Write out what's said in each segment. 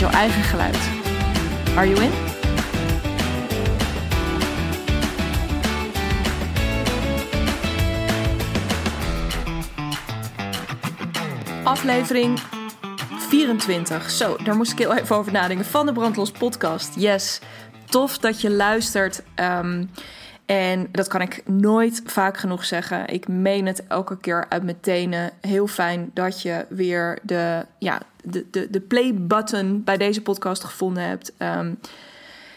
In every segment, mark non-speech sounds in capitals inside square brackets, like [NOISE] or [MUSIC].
met jouw eigen geluid. Are you in? Aflevering 24. Zo, daar moest ik heel even over nadenken. Van de Brandlos podcast. Yes, tof dat je luistert. Ehm, en dat kan ik nooit vaak genoeg zeggen. Ik meen het elke keer uit mijn tenen. Heel fijn dat je weer de, ja, de, de, de play-button bij deze podcast gevonden hebt. Ehm,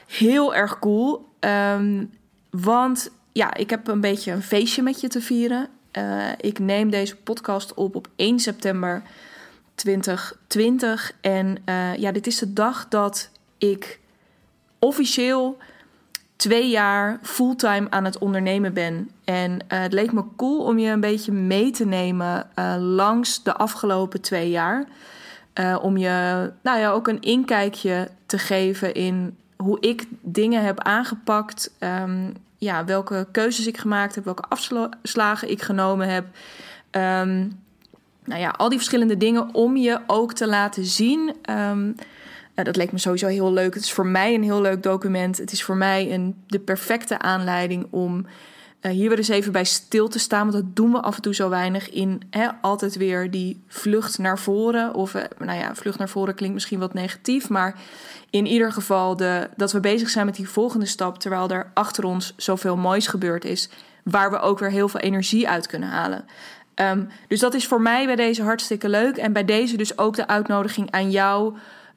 heel erg cool. Um, want ja, ik heb een beetje een feestje met je te vieren. Uh, ik neem deze podcast op op 1 september 2020. En uh, ja, dit is de dag dat ik officieel twee jaar fulltime aan het ondernemen ben. En uh, het leek me cool om je een beetje mee te nemen uh, langs de afgelopen twee jaar. Uh, om je nou ja, ook een inkijkje te geven in hoe ik dingen heb aangepakt. Um, ja, welke keuzes ik gemaakt heb, welke afslagen ik genomen heb. Um, nou ja, al die verschillende dingen om je ook te laten zien. Um, uh, dat leek me sowieso heel leuk. Het is voor mij een heel leuk document. Het is voor mij een, de perfecte aanleiding om uh, hier weer eens even bij stil te staan. Want dat doen we af en toe zo weinig in. Hè, altijd weer die vlucht naar voren. Of uh, nou ja, vlucht naar voren klinkt misschien wat negatief. Maar in ieder geval de, dat we bezig zijn met die volgende stap. Terwijl er achter ons zoveel moois gebeurd is. Waar we ook weer heel veel energie uit kunnen halen. Um, dus dat is voor mij bij deze hartstikke leuk. En bij deze dus ook de uitnodiging aan jou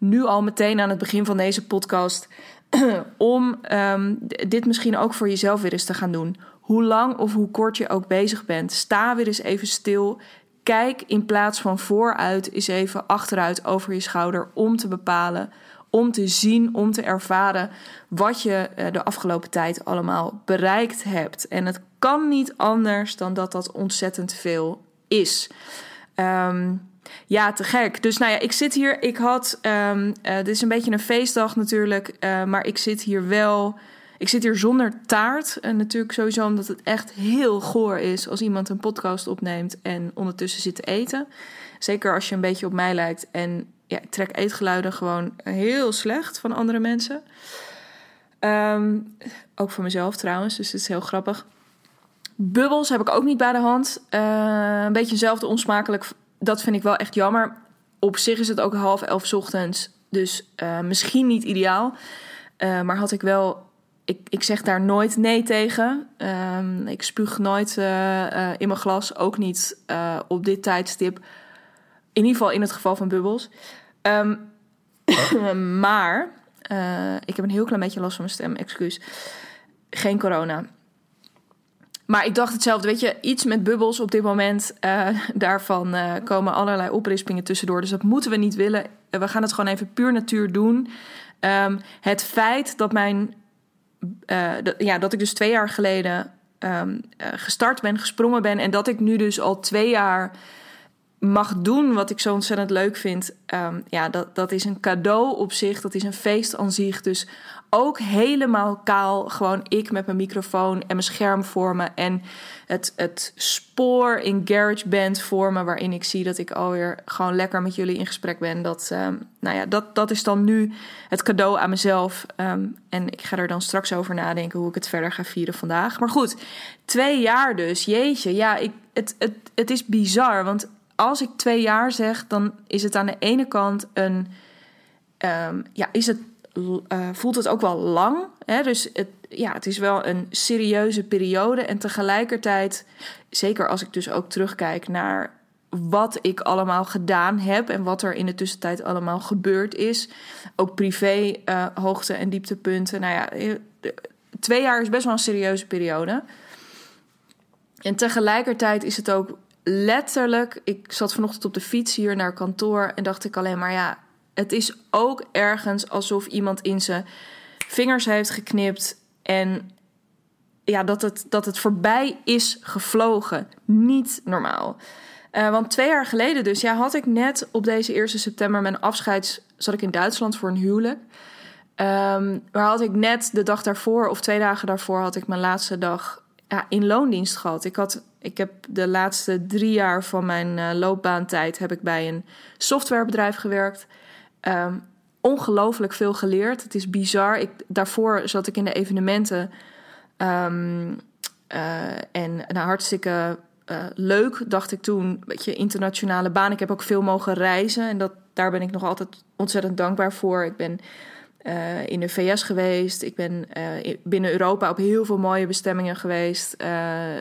nu al meteen aan het begin van deze podcast [CLEARS THROAT] om um, dit misschien ook voor jezelf weer eens te gaan doen. Hoe lang of hoe kort je ook bezig bent, sta weer eens even stil. Kijk in plaats van vooruit eens even achteruit over je schouder om te bepalen, om te zien, om te ervaren wat je uh, de afgelopen tijd allemaal bereikt hebt. En het kan niet anders dan dat dat ontzettend veel is. Um, ja, te gek. Dus nou ja, ik zit hier. Ik had. Um, uh, dit is een beetje een feestdag natuurlijk. Uh, maar ik zit hier wel. Ik zit hier zonder taart. En natuurlijk sowieso omdat het echt heel goor is als iemand een podcast opneemt en ondertussen zit te eten. Zeker als je een beetje op mij lijkt. En ja, ik trek eetgeluiden gewoon heel slecht van andere mensen. Um, ook voor mezelf trouwens, dus het is heel grappig. Bubbels heb ik ook niet bij de hand. Uh, een beetje eenzelfde onsmakelijk dat vind ik wel echt jammer. Op zich is het ook half elf ochtends. Dus uh, misschien niet ideaal. Uh, maar had ik wel. Ik, ik zeg daar nooit nee tegen. Um, ik spuug nooit uh, in mijn glas. Ook niet op dit tijdstip. In ieder geval in het geval van bubbels. Um, [COUGHS] maar ik heb een heel klein beetje last van mijn stem. Excuus. Geen corona. Maar ik dacht hetzelfde, weet je, iets met bubbels op dit moment, uh, [LAUGHS] daarvan uh, komen allerlei oprispingen tussendoor. Dus dat moeten we niet willen. We gaan het gewoon even puur natuur doen. Um, het feit dat mijn, ja, dat ik dus twee jaar geleden um, gestart ben, gesprongen ben en dat ik nu dus al twee jaar mag doen wat ik zo ontzettend leuk vind. Um, ja, dat, dat is een cadeau op zich. Dat is een feest aan zich. Dus ook helemaal kaal. Gewoon ik met mijn microfoon en mijn scherm voor me. En het, het spoor in GarageBand voor me. Waarin ik zie dat ik alweer gewoon lekker met jullie in gesprek ben. Dat, um, nou ja, dat, dat is dan nu het cadeau aan mezelf. Um, en ik ga er dan straks over nadenken hoe ik het verder ga vieren vandaag. Maar goed, twee jaar dus. Jeetje, ja, ik, het, het, het is bizar. Want als ik twee jaar zeg, dan is het aan de ene kant een. Um, ja, is het, uh, voelt het ook wel lang. Hè? Dus het, ja, het is wel een serieuze periode. En tegelijkertijd, zeker als ik dus ook terugkijk naar wat ik allemaal gedaan heb en wat er in de tussentijd allemaal gebeurd is. Ook privé uh, hoogte- en dieptepunten. Nou ja, eh, twee jaar is best wel een serieuze periode. En tegelijkertijd is het ook letterlijk, ik zat vanochtend op de fiets hier naar kantoor en dacht ik alleen maar, ja, Het is ook ergens alsof iemand in zijn vingers heeft geknipt en ja, dat, het, dat het voorbij is gevlogen. Niet normaal. Uh, want twee jaar geleden dus, ja, had ik net op deze 1 september mijn afscheids... zat ik in Duitsland voor een huwelijk. Um, maar had ik net de dag daarvoor of twee dagen daarvoor... had ik mijn laatste dag ja, in loondienst gehad. Ik, had, ik heb de laatste drie jaar van mijn uh, loopbaantijd... heb ik bij een softwarebedrijf gewerkt... Um, ongelooflijk veel geleerd. Het is bizar. Ik, daarvoor zat ik in de evenementen. Um, uh, en nou, hartstikke uh, leuk, dacht ik toen. Beetje internationale baan. Ik heb ook veel mogen reizen. En dat, daar ben ik nog altijd ontzettend dankbaar voor. Ik ben uh, in de VS geweest. Ik ben binnen Europa op heel veel mooie bestemmingen geweest.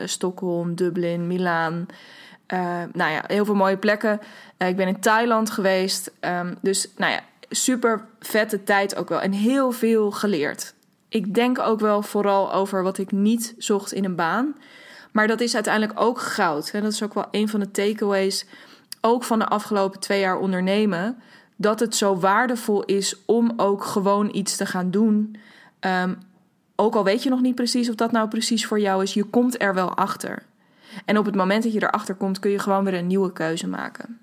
Stockholm, Dublin, Milaan. Nou ja, heel veel mooie plekken. ik ben in Thailand geweest. Um, dus nou ja, super vette tijd ook wel. En heel veel geleerd. Ik denk ook wel vooral over wat ik niet zocht in een baan. Maar dat is uiteindelijk ook goud. En dat is ook wel een van de takeaways, ook van de afgelopen twee jaar ondernemen. Dat het zo waardevol is om ook gewoon iets te gaan doen. Um, ook al weet je nog niet precies of dat nou precies voor jou is, je komt er wel achter. En op het moment dat je erachter komt, kun je gewoon weer een nieuwe keuze maken.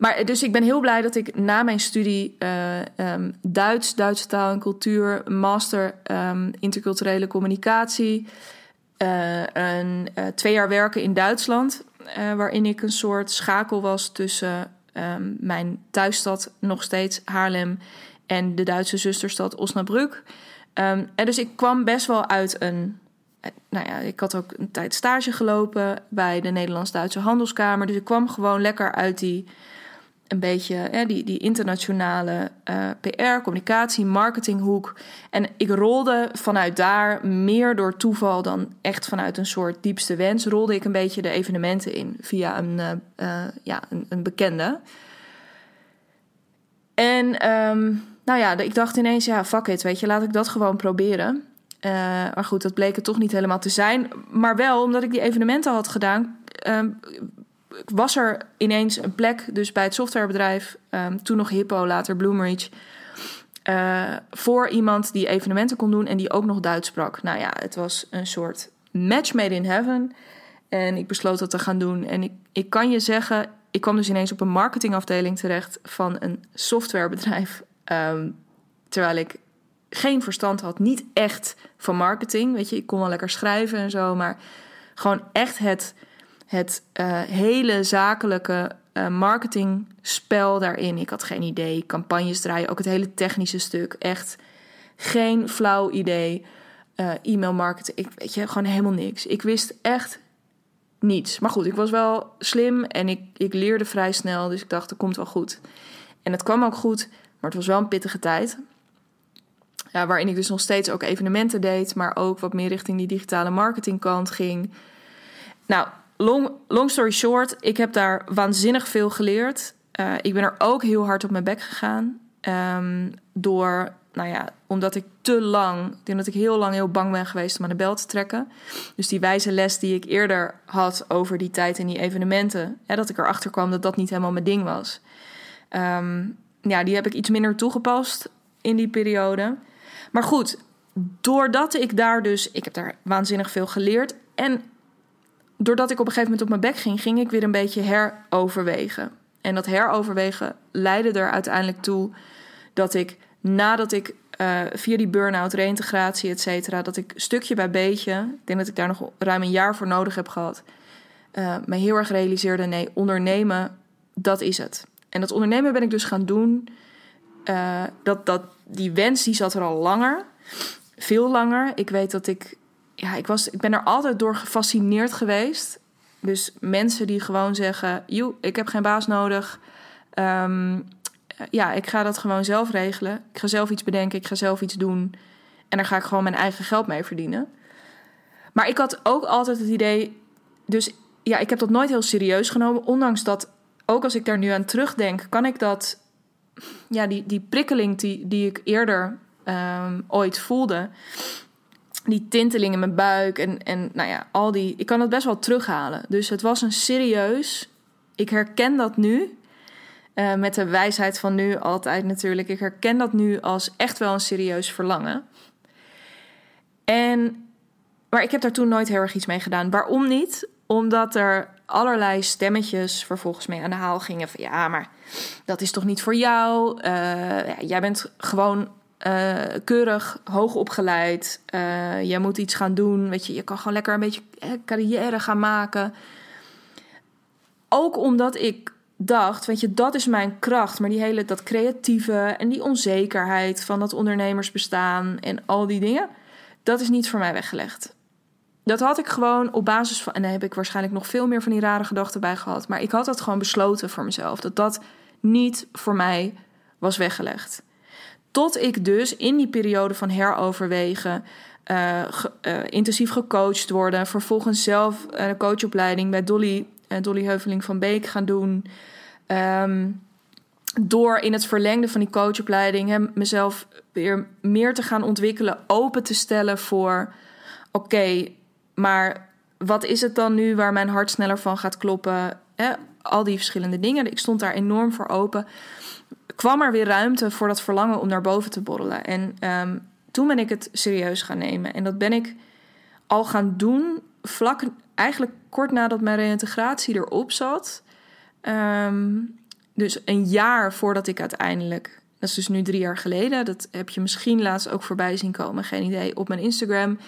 Maar dus ik ben heel blij dat ik na mijn studie uh, um, Duits, Duitse taal en cultuur, master um, interculturele communicatie, uh, een, uh, twee jaar werken in Duitsland, waarin ik een soort schakel was tussen um, mijn thuisstad, nog steeds Haarlem, en de Duitse zusterstad Osnabrück. en dus ik kwam best wel uit een nou ja, ik had ook een tijd stage gelopen bij de Nederlands-Duitse Handelskamer. Dus ik kwam gewoon lekker uit die een beetje die, die internationale uh, PR, communicatie, marketinghoek. En ik rolde vanuit daar meer door toeval dan echt vanuit een soort diepste wens. Rolde ik een beetje de evenementen in via een, uh, ja, een, een, bekende. En um, nou ja, ik dacht ineens, ja, fuck it, weet je, laat ik dat gewoon proberen. Maar goed, dat bleek het toch niet helemaal te zijn. Maar wel, omdat ik die evenementen had gedaan, was er ineens een plek, dus bij het softwarebedrijf, um, toen nog Hippo, later Bloomreach, uh, voor iemand die evenementen kon doen en die ook nog Duits sprak. Nou ja, het was een soort match made in heaven. En ik besloot dat te gaan doen. En ik, ik kan je zeggen, ik kwam dus ineens op een marketingafdeling terecht van een softwarebedrijf. Um, terwijl ik geen verstand had, niet echt van marketing. Weet je, ik kon wel lekker schrijven en zo, maar gewoon echt het het uh, hele zakelijke uh, marketingspel daarin. Ik had geen idee. Campagnes draaien, ook het hele technische stuk. Echt geen flauw idee. Uh, e-mail marketing, ik weet je, gewoon helemaal niks. Ik wist echt niets. Maar goed, ik was wel slim en ik, ik leerde vrij snel. Dus ik dacht, dat komt wel goed. En het kwam ook goed, maar het was wel een pittige tijd. Waarin ik dus nog steeds ook evenementen deed, maar ook wat meer richting die digitale marketingkant ging. Nou, long, long story short, ik heb daar waanzinnig veel geleerd. Uh, ik ben er ook heel hard op mijn bek gegaan. Um, door, nou ja, omdat ik te lang, ik denk dat ik heel lang heel bang ben geweest om aan de bel te trekken. Dus die wijze les die ik eerder had over die tijd en die evenementen, hè, dat ik erachter kwam dat dat niet helemaal mijn ding was. Um, ja, die heb ik iets minder toegepast in die periode. Maar goed, doordat ik daar dus, ik heb daar waanzinnig veel geleerd. En doordat ik op een gegeven moment op mijn bek ging, ging ik weer een beetje heroverwegen. En dat heroverwegen leidde er uiteindelijk toe dat ik nadat ik uh, via die burn-out, reïntegratie, et cetera, dat ik stukje bij beetje, ik denk dat ik daar nog ruim een jaar voor nodig heb gehad, uh, me heel erg realiseerde: nee, ondernemen, dat is het. En dat ondernemen ben ik dus gaan doen. Uh, dat, dat, die wens die zat er al langer, veel langer. Ik weet dat ik ja, ik, was, ik ben er altijd door gefascineerd geweest. Dus mensen die gewoon zeggen: Joe, ik heb geen baas nodig. Um, ja, ik ga dat gewoon zelf regelen. Ik ga zelf iets bedenken, ik ga zelf iets doen. En daar ga ik gewoon mijn eigen geld mee verdienen. Maar ik had ook altijd het idee. Dus ja, ik heb dat nooit heel serieus genomen. Ondanks dat, ook als ik daar nu aan terugdenk, kan ik dat. Ja, die, die prikkeling die, die ik eerder um, ooit voelde die tinteling in mijn buik en, en nou ja, al die. Ik kan dat best wel terughalen. Dus het was een serieus. Ik herken dat nu. Uh, met de wijsheid van nu altijd natuurlijk. Ik herken dat nu als echt wel een serieus verlangen. En, maar ik heb daar toen nooit heel erg iets mee gedaan. Waarom niet? Omdat er allerlei stemmetjes vervolgens mee aan de haal gingen. Van ja, maar dat is toch niet voor jou? Uh, ja, jij bent gewoon uh, keurig, hoog opgeleid. Uh, jij moet iets gaan doen. Weet je, je kan gewoon lekker een beetje carrière gaan maken. Ook omdat ik dacht, weet je, dat is mijn kracht. Maar die hele, dat creatieve en die onzekerheid van dat ondernemersbestaan en al die dingen, dat is niet voor mij weggelegd. Dat had ik gewoon op basis van, en daar heb ik waarschijnlijk nog veel meer van die rare gedachten bij gehad. Maar ik had dat gewoon besloten voor mezelf. Dat dat niet voor mij was weggelegd. Tot ik dus in die periode van heroverwegen, uh, intensief gecoacht worden, vervolgens zelf een coachopleiding bij Dolly, uh, Dolly Heuveling van Beek gaan doen. Um, door in het verlengde van die coachopleiding hem, mezelf weer meer te gaan ontwikkelen, open te stellen voor: oké, maar wat is het dan nu waar mijn hart sneller van gaat kloppen? Al die verschillende dingen. Ik stond daar enorm voor open kwam er weer ruimte voor dat verlangen om naar boven te borrelen. En ehm, toen ben ik het serieus gaan nemen. En dat ben ik al gaan doen, vlak eigenlijk kort nadat mijn reïntegratie erop zat. Ehm, dus een jaar voordat ik uiteindelijk, dat is dus nu drie jaar geleden, dat heb je misschien laatst ook voorbij zien komen, geen idee, op mijn Instagram.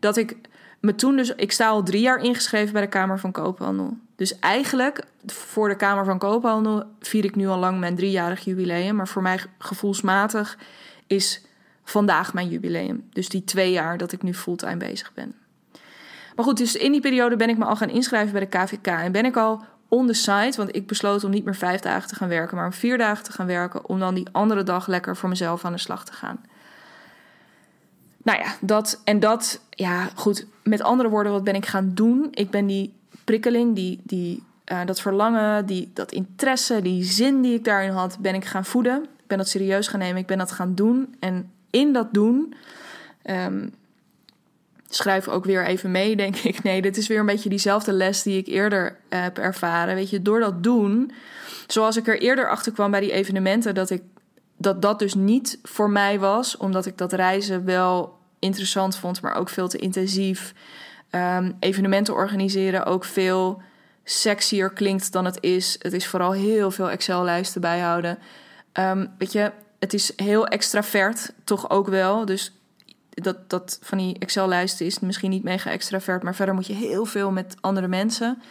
Dat ik me toen dus, ik sta al drie jaar ingeschreven bij de Kamer van Koophandel. Dus eigenlijk voor de Kamer van Koophandel vier ik nu al lang mijn driejarig jubileum. Maar voor mij gevoelsmatig is vandaag mijn jubileum. Dus die twee jaar dat ik nu fulltime bezig ben. Maar goed, dus in die periode ben ik me al gaan inschrijven bij de KVK. En ben ik al on the site, want ik besloot om niet meer vijf dagen te gaan werken, maar om vier dagen te gaan werken. Om dan die andere dag lekker voor mezelf aan de slag te gaan. Nou ja, dat en dat, ja, goed. Met andere woorden, wat ben ik gaan doen? Ik ben die prikkeling, die, die, uh, dat verlangen, die, dat interesse, die zin die ik daarin had, ben ik gaan voeden. Ik ben dat serieus gaan nemen, ik ben dat gaan doen. En in dat doen, um, schrijf ook weer even mee, [LAUGHS] denk ik. Nee, dit is weer een beetje diezelfde les die ik eerder heb ervaren. Weet je, door dat doen, zoals ik er eerder achter kwam bij die evenementen, dat ik dat dat dus niet voor mij was, omdat ik dat reizen wel interessant vond, maar ook veel te intensief. Um, evenementen organiseren ook veel sexier klinkt dan het is. Het is vooral heel veel Excel-lijsten bijhouden. Um, weet je, het is heel extravert, toch ook wel. Dus dat, dat van die Excel-lijsten is misschien niet mega extravert, maar verder moet je heel veel met andere mensen.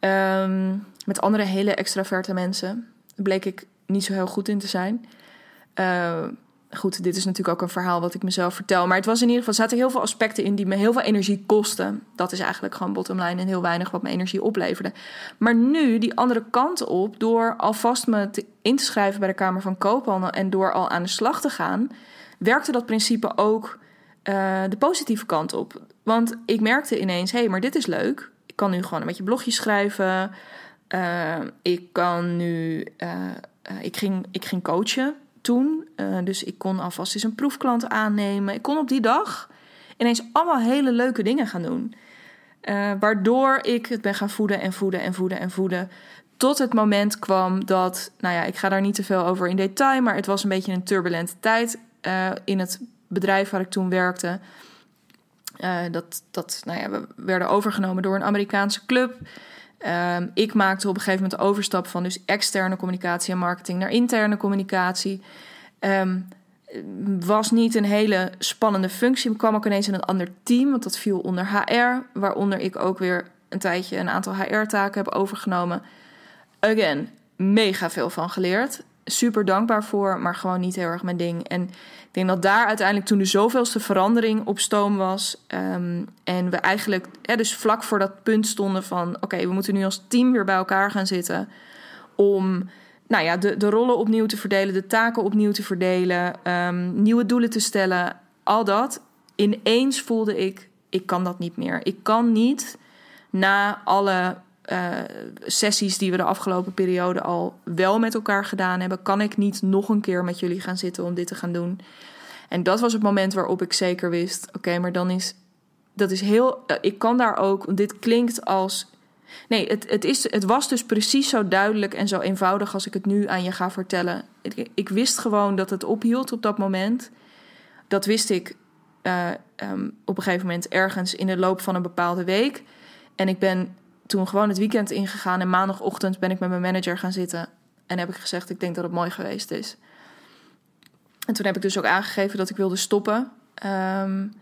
Um, met andere hele extraverte mensen. Bleek ik niet zo heel goed in te zijn. Uh, goed, dit is natuurlijk ook een verhaal wat ik mezelf vertel. Maar het was in ieder geval, zaten heel veel aspecten in die me heel veel energie kosten. Dat is eigenlijk gewoon bottom line en heel weinig wat me energie opleverde. Maar nu die andere kant op, door alvast me te in te schrijven bij de Kamer van Koophandel en door al aan de slag te gaan, werkte dat principe ook uh, de positieve kant op. Want ik merkte ineens, hé, hey, maar dit is leuk. Ik kan nu gewoon een beetje blogjes schrijven. Uh, ik kan nu, ik, ging, ik ging coachen toen. Uh, dus ik kon alvast eens een proefklant aannemen. Ik kon op die dag ineens allemaal hele leuke dingen gaan doen. Uh, waardoor ik het ben gaan voeden en voeden en voeden en voeden. Tot het moment kwam dat, nou ja, ik ga daar niet te veel over in detail, maar het was een beetje een turbulente tijd in het bedrijf waar ik toen werkte. dat, dat, nou ja, we werden overgenomen door een Amerikaanse club. Um, ik maakte op een gegeven moment de overstap van dus externe communicatie en marketing naar interne communicatie. Um, was niet een hele spannende functie. Ik kwam ook ineens in een ander team, want dat viel onder HR, waaronder ik ook weer een tijdje een aantal HR-taken heb overgenomen. Again, mega veel van geleerd. Super dankbaar voor, maar gewoon niet heel erg mijn ding. En ik denk dat daar uiteindelijk toen de zoveelste verandering op stoom was. Um, en we eigenlijk dus vlak voor dat punt stonden van... oké, we moeten nu als team weer bij elkaar gaan zitten... om nou ja, de, de rollen opnieuw te verdelen, de taken opnieuw te verdelen... Um, nieuwe doelen te stellen, al dat. Ineens voelde ik, ik kan dat niet meer. Ik kan niet na alle uh, sessies die we de afgelopen periode al wel met elkaar gedaan hebben, kan ik niet nog een keer met jullie gaan zitten om dit te gaan doen. En dat was het moment waarop ik zeker wist: oké, maar dan is dat is heel. Uh, ik kan daar ook. Dit klinkt als. Nee, het, het, is, het was dus precies zo duidelijk en zo eenvoudig als ik het nu aan je ga vertellen. Ik, wist gewoon dat het ophield op dat moment. Dat wist ik uh, um, op een gegeven moment ergens in de loop van een bepaalde week. En ik ben toen gewoon het weekend ingegaan en maandagochtend ben ik met mijn manager gaan zitten. En heb ik gezegd, ik denk dat het mooi geweest is. En toen heb ik dus ook aangegeven dat ik wilde stoppen. Um,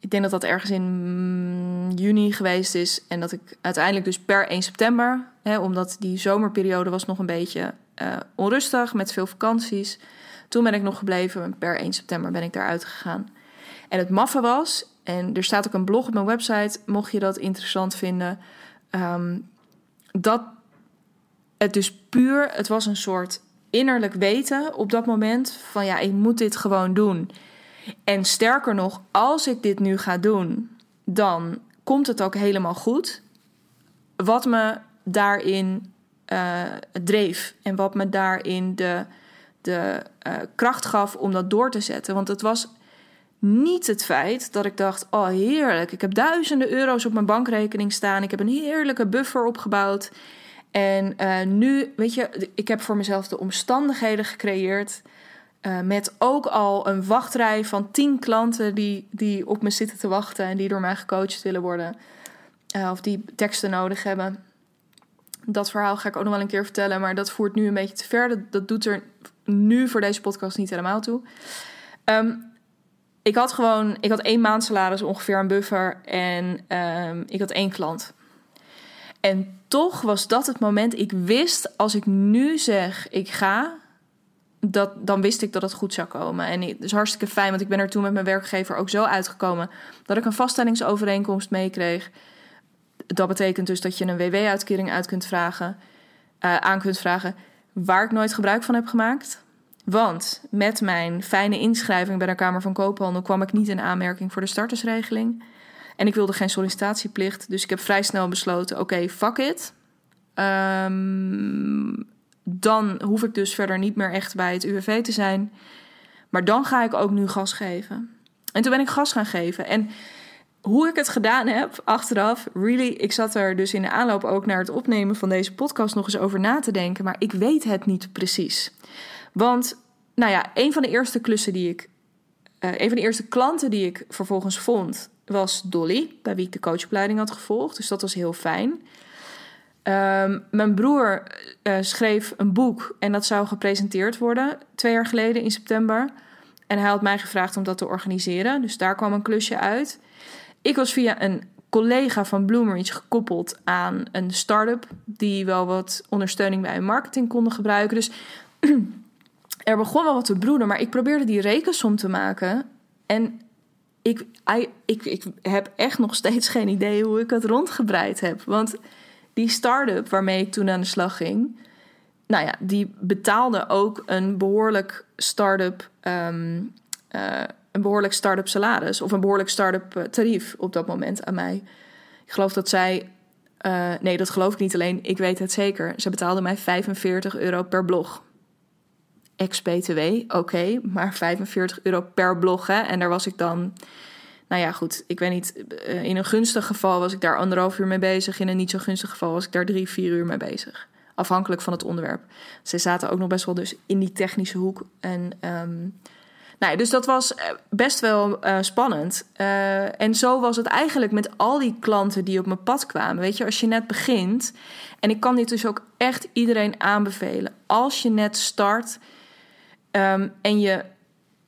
ik denk dat dat ergens in juni geweest is. En dat ik uiteindelijk dus per 1 september, hè, omdat die zomerperiode was nog een beetje uh, onrustig met veel vakanties. Toen ben ik nog gebleven en per 1 september ben ik daaruit gegaan. En het maffe was, en er staat ook een blog op mijn website, mocht je dat interessant vinden, um, dat het dus puur, het was een soort innerlijk weten op dat moment van ja, ik moet dit gewoon doen. En sterker nog, als ik dit nu ga doen, dan komt het ook helemaal goed. Wat me daarin uh, dreef en wat me daarin de, de uh, kracht gaf om dat door te zetten. Want het was niet het feit dat ik dacht: oh heerlijk, ik heb duizenden euro's op mijn bankrekening staan. Ik heb een heerlijke buffer opgebouwd. En uh, nu, weet je, ik heb voor mezelf de omstandigheden gecreëerd uh, met ook al een wachtrij van tien klanten die, die op me zitten te wachten en die door mij gecoacht willen worden. Uh, of die teksten nodig hebben. Dat verhaal ga ik ook nog wel een keer vertellen, maar dat voert nu een beetje te ver. Dat, dat doet er nu voor deze podcast niet helemaal toe. Um, ik had gewoon, ik had één maand salaris ongeveer een buffer en um, ik had één klant. En toch was dat het moment, ik wist als ik nu zeg ik ga, dat, dan wist ik dat het goed zou komen. En het is hartstikke fijn, want ik ben er toen met mijn werkgever ook zo uitgekomen dat ik een vaststellingsovereenkomst meekreeg. Dat betekent dus dat je een WW-uitkering uit kunt vragen, uh, aan kunt vragen, waar ik nooit gebruik van heb gemaakt. Want met mijn fijne inschrijving bij de Kamer van Koophandel kwam ik niet in aanmerking voor de startersregeling. En ik wilde geen sollicitatieplicht. Dus ik heb vrij snel besloten: oké, fuck it. Um, dan hoef ik dus verder niet meer echt bij het UWV te zijn. Maar dan ga ik ook nu gas geven. En toen ben ik gas gaan geven. En hoe ik het gedaan heb, achteraf, really, ik zat er dus in de aanloop ook naar het opnemen van deze podcast nog eens over na te denken. Maar ik weet het niet precies. Want, nou ja, een van de eerste klussen die ik, uh, een van de eerste klanten die ik vervolgens vond, was Dolly, bij wie ik de coachopleiding had gevolgd. Dus dat was heel fijn. Um, mijn broer uh, schreef een boek en dat zou gepresenteerd worden twee jaar geleden in september. En hij had mij gevraagd om dat te organiseren. Dus daar kwam een klusje uit. Ik was via een collega van Bloomreach gekoppeld aan een start-up die wel wat ondersteuning bij marketing konden gebruiken. Dus [CLEARS THROAT] er begon wel wat te broeden, maar ik probeerde die rekensom te maken. En ik, ik, ik heb echt nog steeds geen idee hoe ik het rondgebreid heb. Want die start-up waarmee ik toen aan de slag ging, nou ja, die betaalde ook een behoorlijk start-up, um, uh, een behoorlijk start-up salaris of een behoorlijk start-up eh, tarief op dat moment aan mij. Ik geloof dat zij, uh, nee, dat geloof ik niet alleen, ik weet het zeker. Ze betaalde mij 45 euro per blog. Ex-BTW, oké, maar 45 euro per blog, hè. En daar was ik dan nou ja, goed, ik weet niet. Eh, in een gunstig geval was ik daar anderhalf uur mee bezig. In een niet zo gunstig geval was ik daar drie, vier uur mee bezig. Afhankelijk van het onderwerp. Ze zaten ook nog best wel dus in die technische hoek. En um, nou ja, dus dat was eh, best wel uh, spannend. En zo was het eigenlijk met al die klanten die op mijn pad kwamen. Weet je, als je net begint. En ik kan dit dus ook echt iedereen aanbevelen. Als je net start um, en je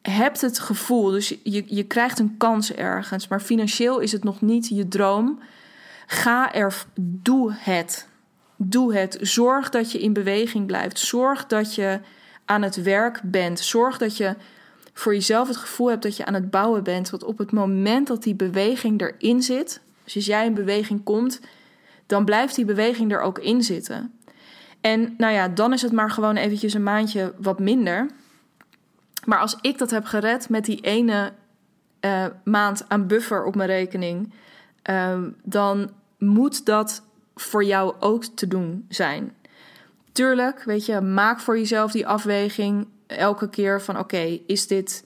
hebt het gevoel, dus je, je krijgt een kans ergens, maar financieel is het nog niet je droom. Ga er, doe het. Doe het. Zorg dat je in beweging blijft. Zorg dat je aan het werk bent. Zorg dat je voor jezelf het gevoel hebt dat je aan het bouwen bent. Want op het moment dat die beweging erin zit, dus als jij in beweging komt, dan blijft die beweging er ook in zitten. En nou ja, dan is het maar gewoon eventjes een maandje wat minder. Maar als ik dat heb gered met die ene uh, maand aan buffer op mijn rekening, uh, dan moet dat voor jou ook te doen zijn. Tuurlijk, weet je, maak voor jezelf die afweging elke keer van oké, is dit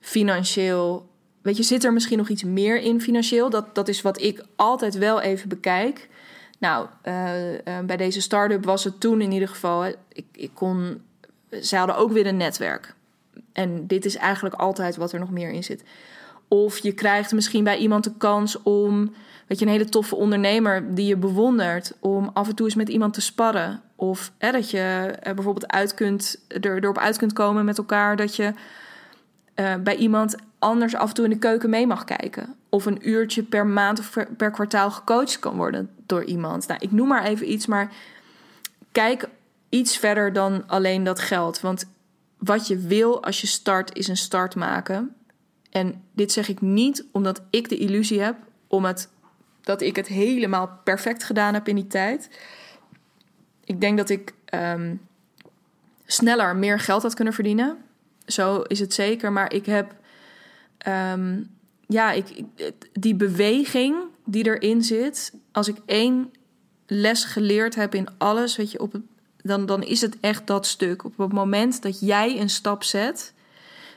financieel. Weet je, zit er misschien nog iets meer in financieel? Dat, dat is wat ik altijd wel even bekijk. Nou, eh, bij deze start-up was het toen in ieder geval. Ik, ik kon. Ze hadden ook weer een netwerk. En dit is eigenlijk altijd wat er nog meer in zit. Of je krijgt misschien bij iemand de kans om, weet je, een hele toffe ondernemer die je bewondert, om af en toe eens met iemand te sparren. Of dat je er bijvoorbeeld uit kunt, er, erop uit kunt komen met elkaar dat je uh, bij iemand anders af en toe in de keuken mee mag kijken. Of een uurtje per maand of per kwartaal gecoacht kan worden door iemand. Nou, ik noem maar even iets, maar kijk iets verder dan alleen dat geld. Want wat je wil als je start, is een start maken. En dit zeg ik niet omdat ik de illusie heb om het, dat ik het helemaal perfect gedaan heb in die tijd. Ik denk dat ik um, sneller meer geld had kunnen verdienen. Zo is het zeker. Maar ik heb, um, ja, ik, die beweging die erin zit. Als ik één les geleerd heb in alles, weet je, op het, dan, dan is het echt dat stuk. Op het moment dat jij een stap zet,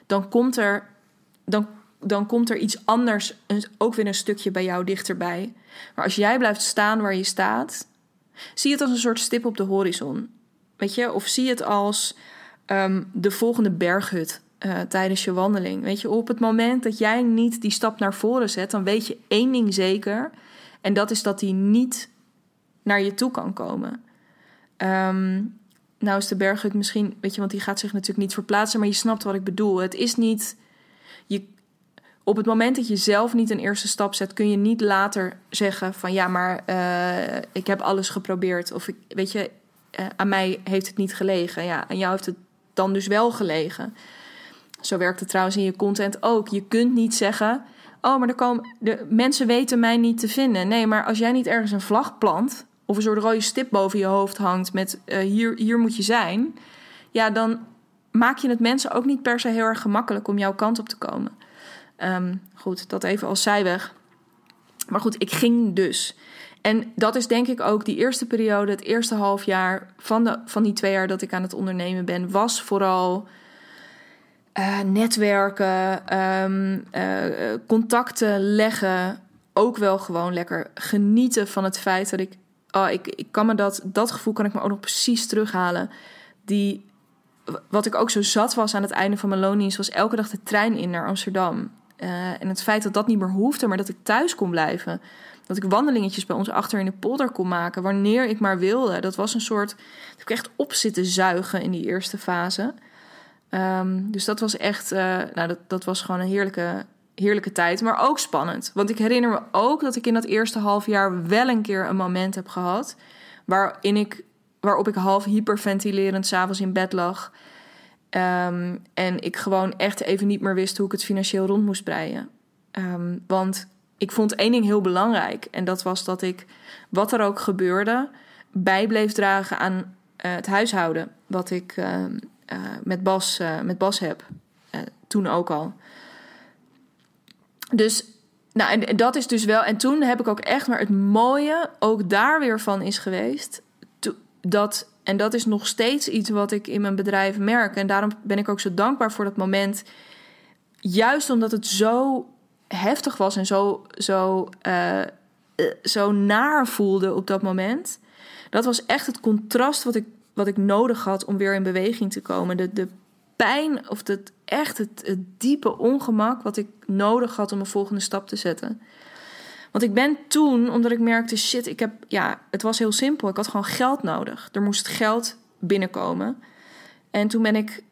dan komt er, dan, dan komt er iets anders, ook weer een stukje bij jou dichterbij. Maar als jij blijft staan waar je staat, zie het als een soort stip op de horizon. Weet je, of zie het als um, de volgende berghut uh, tijdens je wandeling. Weet je, op het moment dat jij niet die stap naar voren zet, dan weet je één ding zeker. En dat is dat die niet naar je toe kan komen. Um, nou is de berghut misschien, weet je, want die gaat zich natuurlijk niet verplaatsen, maar je snapt wat ik bedoel. Het is niet. Je, op het moment dat je zelf niet een eerste stap zet, kun je niet later zeggen van ja, maar uh, ik heb alles geprobeerd. Of weet je, uh, aan mij heeft het niet gelegen. Ja, aan jou heeft het dan dus wel gelegen. Zo werkt het trouwens in je content ook. Je kunt niet zeggen: Oh, maar er komen, de mensen weten mij niet te vinden. Nee, maar als jij niet ergens een vlag plant of een soort rode stip boven je hoofd hangt met uh, hier, hier moet je zijn, ja, dan maak je het mensen ook niet per se heel erg gemakkelijk om jouw kant op te komen. Um, goed, dat even als zijweg. Maar goed, ik ging dus. En dat is denk ik ook die eerste periode, het eerste half jaar van, de, van die twee jaar dat ik aan het ondernemen ben, was vooral uh, netwerken, um, uh, contacten leggen. Ook wel gewoon lekker genieten van het feit dat ik. Oh, ik, ik kan me dat, dat gevoel kan ik me ook nog precies terughalen. Die, wat ik ook zo zat was aan het einde van mijn loondienst, was elke dag de trein in naar Amsterdam. Uh, en het feit dat dat niet meer hoefde, maar dat ik thuis kon blijven. Dat ik wandelingetjes bij ons achter in de polder kon maken wanneer ik maar wilde. Dat was een soort. Dat ik echt op zitten zuigen in die eerste fase. Um, dus dat was echt. Uh, nou, dat, dat was gewoon een heerlijke, heerlijke tijd. Maar ook spannend. Want ik herinner me ook dat ik in dat eerste half jaar wel een keer een moment heb gehad. waarin ik. waarop ik half hyperventilerend s'avonds in bed lag. Um, en ik gewoon echt even niet meer wist hoe ik het financieel rond moest breien. Um, want ik vond één ding heel belangrijk. En dat was dat ik, wat er ook gebeurde, bij bleef dragen aan uh, het huishouden. Wat ik uh, uh, met, Bas, met Bas heb. toen ook al. Dus, nou, en, dat is dus wel. En toen heb ik ook echt, maar het mooie ook daar weer van is geweest. Dat, en dat is nog steeds iets wat ik in mijn bedrijf merk. En daarom ben ik ook zo dankbaar voor dat moment. Juist omdat het zo heftig was en zo, zo, uh, zo naar voelde op dat moment. Dat was echt het contrast wat ik, wat ik nodig had om weer in beweging te komen. De, de pijn of het, echt het, diepe ongemak wat ik nodig had om een volgende stap te zetten. Want ik ben toen, omdat ik merkte, shit, ik heb, ja, het was heel simpel. Ik had gewoon geld nodig. Er moest geld binnenkomen. En toen ben ik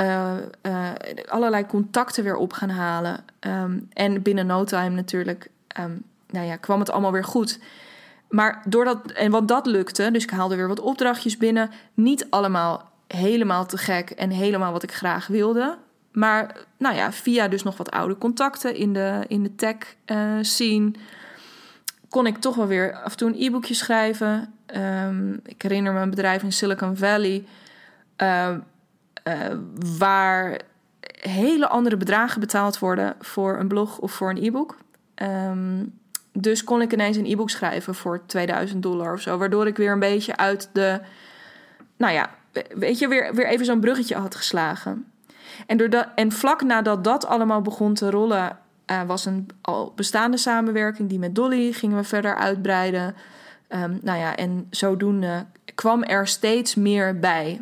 uh, uh, allerlei contacten weer op gaan halen. Um, en binnen no time natuurlijk, um, nou ja, kwam het allemaal weer goed. Maar doordat, en wat dat lukte, dus ik haalde weer wat opdrachtjes binnen. Niet allemaal helemaal te gek en helemaal wat ik graag wilde. Maar nou ja, via dus nog wat oude contacten in de, in de tech uh, scene kon ik toch wel weer af en toe een e-boekje schrijven. Um, ik herinner me een bedrijf in Silicon Valley. Uh, uh, waar hele andere bedragen betaald worden voor een blog of voor een e-book. Um, dus kon ik ineens een e-book schrijven voor 2000 dollar of zo. Waardoor ik weer een beetje uit de. Nou ja, weet je, weer, weer even zo'n bruggetje had geslagen. En, en vlak nadat dat allemaal begon te rollen, uh, was een al bestaande samenwerking. Die met Dolly gingen we verder uitbreiden. Um, nou ja, en zodoende kwam er steeds meer bij.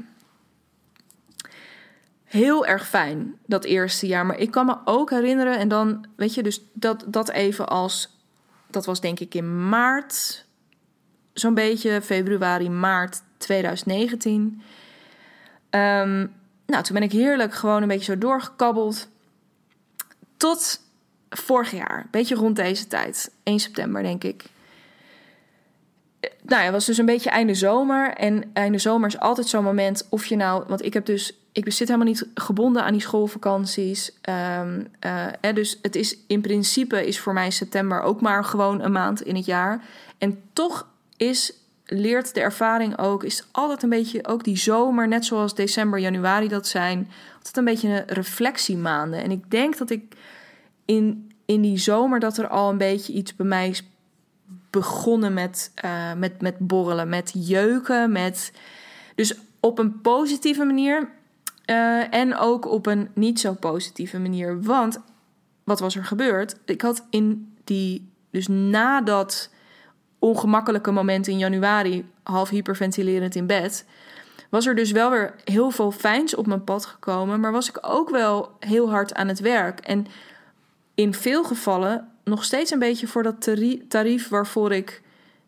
Heel erg fijn dat eerste jaar. Maar ik kan me ook herinneren, en dan weet je, dus dat, dat even als. Dat was denk ik in maart, zo'n beetje februari, maart 2019. Um, nou, toen ben ik heerlijk gewoon een beetje zo doorgekabbeld. Tot vorig jaar, een beetje rond deze tijd, 1 september denk ik. Nou ja, het was dus een beetje einde zomer. En einde zomer is altijd zo'n moment of je nou... Want ik heb dus... Ik zit helemaal niet gebonden aan die schoolvakanties. Um, uh, dus het is in principe is voor mij september ook maar gewoon een maand in het jaar. En toch is leert de ervaring ook, is altijd een beetje ook die zomer, net zoals december, januari dat zijn, altijd een beetje een reflectiemaanden. En ik denk dat ik in, in die zomer dat er al een beetje iets bij mij is begonnen met, uh, met, met borrelen, met jeuken, met. Dus op een positieve manier uh, en ook op een niet zo positieve manier. Want wat was er gebeurd? Ik had in die. Dus nadat ongemakkelijke moment in januari, half hyperventilerend in bed, was er dus wel weer heel veel fijns op mijn pad gekomen, maar was ik ook wel heel hard aan het werk. En in veel gevallen nog steeds een beetje voor dat tarief waarvoor ik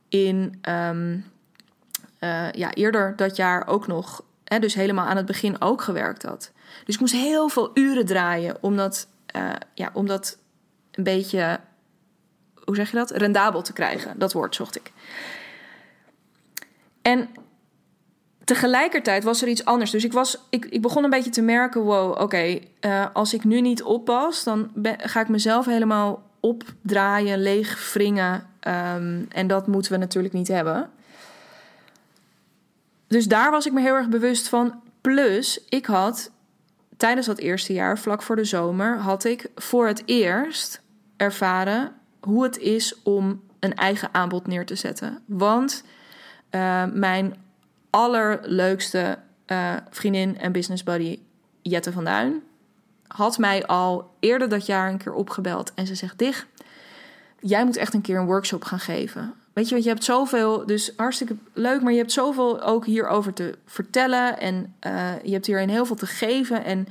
in um, uh, ja, eerder dat jaar ook nog, hè, dus helemaal aan het begin ook gewerkt had. Dus ik moest heel veel uren draaien om dat, uh, ja, om dat een beetje hoe zeg je dat? Rendabel te krijgen. Dat woord zocht ik. En tegelijkertijd was er iets anders. Dus ik, was, ik, ik begon een beetje te merken: wow, oké, uh, als ik nu niet oppas, dan ga ik mezelf helemaal opdraaien, leeg wringen. Um, en dat moeten we natuurlijk niet hebben. Dus daar was ik me heel erg bewust van. Plus, ik had tijdens dat eerste jaar, vlak voor de zomer, had ik voor het eerst ervaren hoe het is om een eigen aanbod neer te zetten. Want uh, mijn allerleukste uh, vriendin en business buddy Jette van Duin had mij al eerder dat jaar een keer opgebeld en ze zegt: Dig, jij moet echt een keer een workshop gaan geven. Weet je, want je hebt zoveel, dus hartstikke leuk, maar je hebt zoveel ook hierover te vertellen en uh, je hebt hierin heel veel te geven. En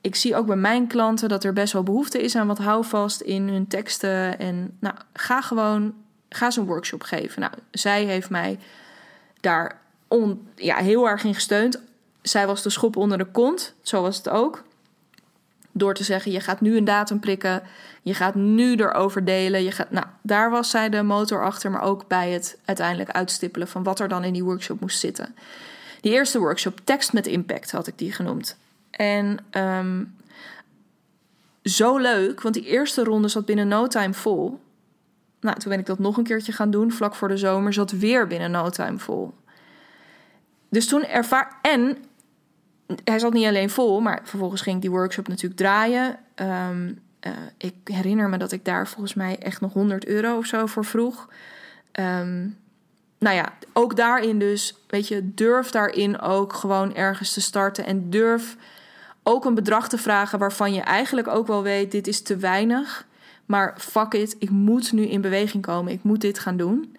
ik zie ook bij mijn klanten dat er best wel behoefte is aan wat houvast in hun teksten. En nou, ga gewoon, ga zo'n workshop geven. Nou, zij heeft mij daar on, ja, heel erg in gesteund. Zij was de schop onder de kont, zo was het ook. Door te zeggen, je gaat nu een datum prikken, je gaat nu erover delen. Je gaat, nou, daar was zij de motor achter, maar ook bij het uiteindelijk uitstippelen van wat er dan in die workshop moest zitten. Die eerste workshop, tekst met impact, had ik die genoemd. En um, zo leuk, want die eerste ronde zat binnen no time vol. Nou, toen ben ik dat nog een keertje gaan doen, vlak voor de zomer, zat weer binnen no time vol. Dus toen ervaar. En hij zat niet alleen vol, maar vervolgens ging ik die workshop natuurlijk draaien. Um, uh, ik herinner me dat ik daar volgens mij echt nog 100 euro of zo voor vroeg. Um, nou ja, ook daarin dus, weet je, durf daarin ook gewoon ergens te starten en durf ook een bedrag te vragen waarvan je eigenlijk ook wel weet: dit is te weinig. Maar fuck it, ik moet nu in beweging komen. Ik moet dit gaan doen.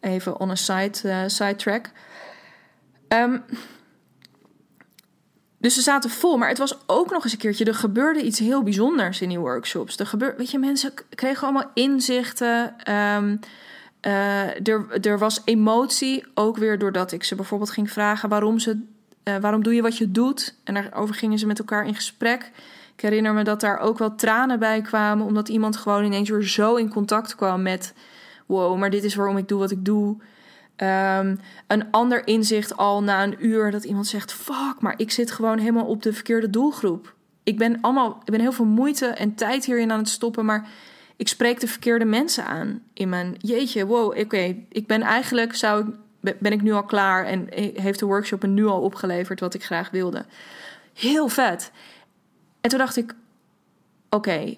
Even on a side, uh, side track. Um, dus ze zaten vol, maar het was ook nog eens een keertje. Er gebeurde iets heel bijzonders in die workshops. Er gebeurde, weet je, mensen kregen allemaal inzichten. Um, uh, er, er was emotie, ook weer doordat ik ze bijvoorbeeld ging vragen waarom ze uh, waarom doe je wat je doet? En daarover gingen ze met elkaar in gesprek. Ik herinner me dat daar ook wel tranen bij kwamen, omdat iemand gewoon ineens weer zo in contact kwam met: wow, maar dit is waarom ik doe wat ik doe. Um, een ander inzicht al na een uur dat iemand zegt: fuck, maar ik zit gewoon helemaal op de verkeerde doelgroep. Ik ben allemaal, ik ben heel veel moeite en tijd hierin aan het stoppen, maar ik spreek de verkeerde mensen aan in mijn jeetje, wow, oké, ik ben eigenlijk zou ik ben ik nu al klaar en heeft de workshop me nu al opgeleverd wat ik graag wilde. Heel vet. En toen dacht ik: oké,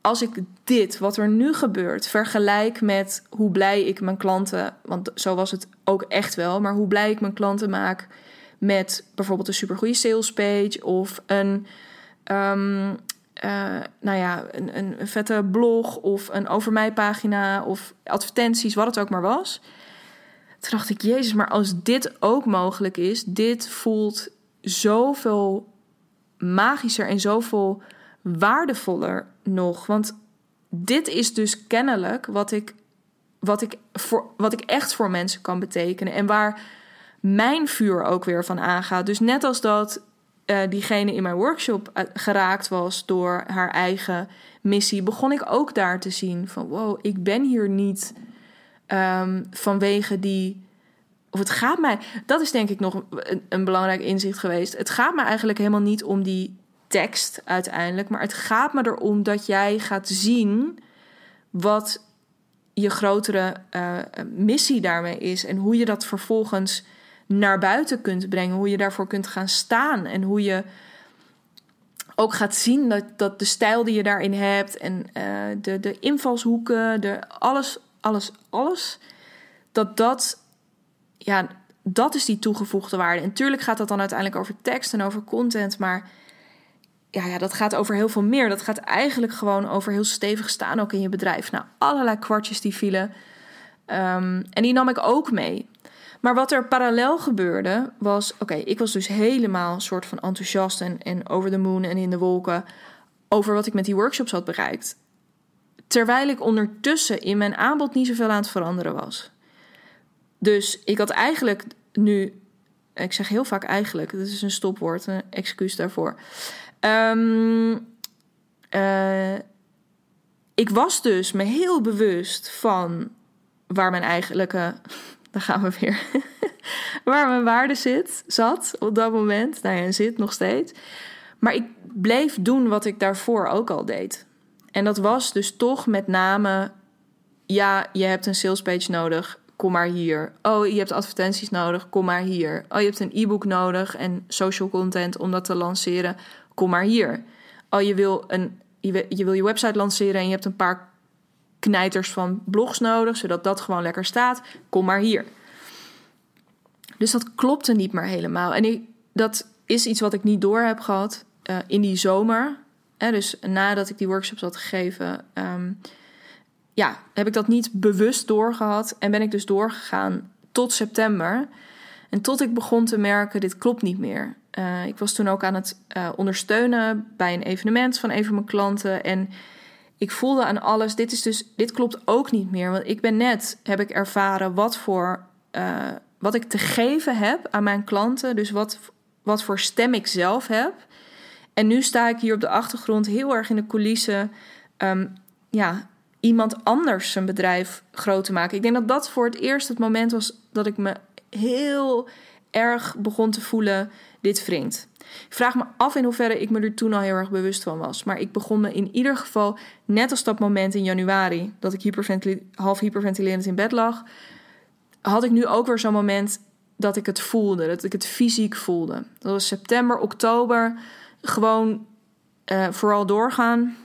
als ik dit, wat er nu gebeurt, vergelijk met hoe blij ik mijn klanten, want zo was het ook echt wel, maar hoe blij ik mijn klanten maak met bijvoorbeeld een supergoeie sales page of een, um, uh, nou ja, een vette blog of een over mij pagina of advertenties, wat het ook maar was Toen dacht ik, Jezus, maar als dit ook mogelijk is, dit voelt zoveel magischer en zoveel waardevoller nog. Want dit is dus kennelijk wat ik, wat ik, voor, wat ik echt voor mensen kan betekenen. En waar mijn vuur ook weer van aangaat. Dus net als dat uh, diegene in mijn workshop eh, geraakt was door haar eigen missie, begon ik ook daar te zien van wow, ik ben hier niet um, vanwege die. Of het gaat mij, dat is denk ik nog een, een belangrijk inzicht geweest. Het gaat me eigenlijk helemaal niet om die tekst uiteindelijk, maar het gaat me erom dat jij gaat zien wat je grotere uh, missie daarmee is en hoe je dat vervolgens naar buiten kunt brengen. Hoe je daarvoor kunt gaan staan. En hoe je ook gaat zien dat, dat de stijl die je daarin hebt. En uh, de, de invalshoeken. De, alles, alles, alles. Dat dat. Ja, dat is die toegevoegde waarde. En natuurlijk gaat dat dan uiteindelijk over tekst en over content. Maar ja, ja, dat gaat over heel veel meer. Dat gaat eigenlijk gewoon over heel stevig staan ook in je bedrijf. Nou, allerlei kwartjes die vielen. Um, en die nam ik ook mee. Maar wat er parallel gebeurde was: oké, ik was dus helemaal soort van enthousiast en, en over de moon en in de wolken over wat ik met die workshops had bereikt. Terwijl ik ondertussen in mijn aanbod niet zoveel aan het veranderen was. Dus ik had eigenlijk nu, ik zeg heel vaak eigenlijk, dat is een stopwoord, een excuus daarvoor. Um, uh, ik was dus me heel bewust van waar mijn eigenlijke [LAUGHS] daar gaan we weer. [LAUGHS] Waar mijn waarde zit, zat op dat moment. Nou ja, zit nog steeds. Maar ik bleef doen wat ik daarvoor ook al deed. En dat was dus toch met name... Ja, je hebt een salespage nodig. Kom maar hier. Oh, je hebt advertenties nodig. Kom maar hier. Oh, je hebt een e-book nodig en social content om dat te lanceren. Kom maar hier. Oh, je wil, een, je, je wil je website lanceren en je hebt een paar knijters van blogs nodig, zodat dat gewoon lekker staat. Kom maar hier. Dus dat klopte niet meer helemaal. En ik, dat is iets wat ik niet door heb gehad uh, in die zomer. Dus nadat ik die workshops had gegeven, um, ja, heb ik dat niet bewust doorgehad. En ben ik dus doorgegaan tot september. En tot ik begon te merken, dit klopt niet meer. Uh, ik was toen ook aan het uh, ondersteunen bij een evenement van een van mijn klanten. En ik voelde aan alles, dit, is dus, dit klopt ook niet meer. Want ik ben net, heb ik ervaren wat voor, uh, wat ik te geven heb aan mijn klanten. Dus wat, wat voor stem ik zelf heb. En nu sta ik hier op de achtergrond heel erg in de coulissen. Um, ja, iemand anders zijn bedrijf groot te maken. Ik denk dat dat voor het eerst het moment was dat ik me heel erg begon te voelen: dit wringt. Ik vraag me af in hoeverre ik me er toen al heel erg bewust van was. Maar ik begon me in ieder geval, net als dat moment in januari, dat ik hyperventil half hyperventilerend in bed lag, had ik nu ook weer zo'n moment dat ik het voelde, dat ik het fysiek voelde. Dat was september, oktober, gewoon uh, vooral doorgaan.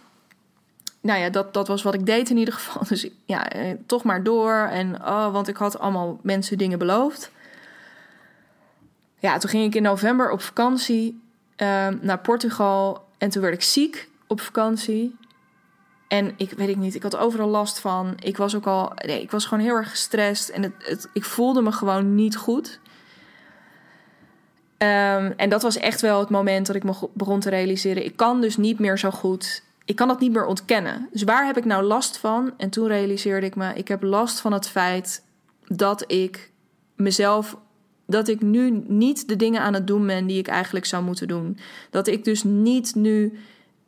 Nou ja, dat, dat was wat ik deed in ieder geval. [LAUGHS] Dus ja, eh, toch maar door. En oh, want ik had allemaal mensen dingen beloofd ja, toen ging ik in november op vakantie uh, naar Portugal. En toen werd ik ziek op vakantie. En ik weet ik niet, ik had overal last van. Ik was ook al, nee, ik was gewoon heel erg gestrest. En het ik voelde me gewoon niet goed. Um, en dat was echt wel het moment dat ik me begon te realiseren. Ik kan dus niet meer zo goed. Ik kan dat niet meer ontkennen. Dus waar heb ik nou last van? En toen realiseerde ik me, ik heb last van het feit dat ik mezelf dat ik nu niet de dingen aan het doen ben die ik eigenlijk zou moeten doen. Dat ik dus niet nu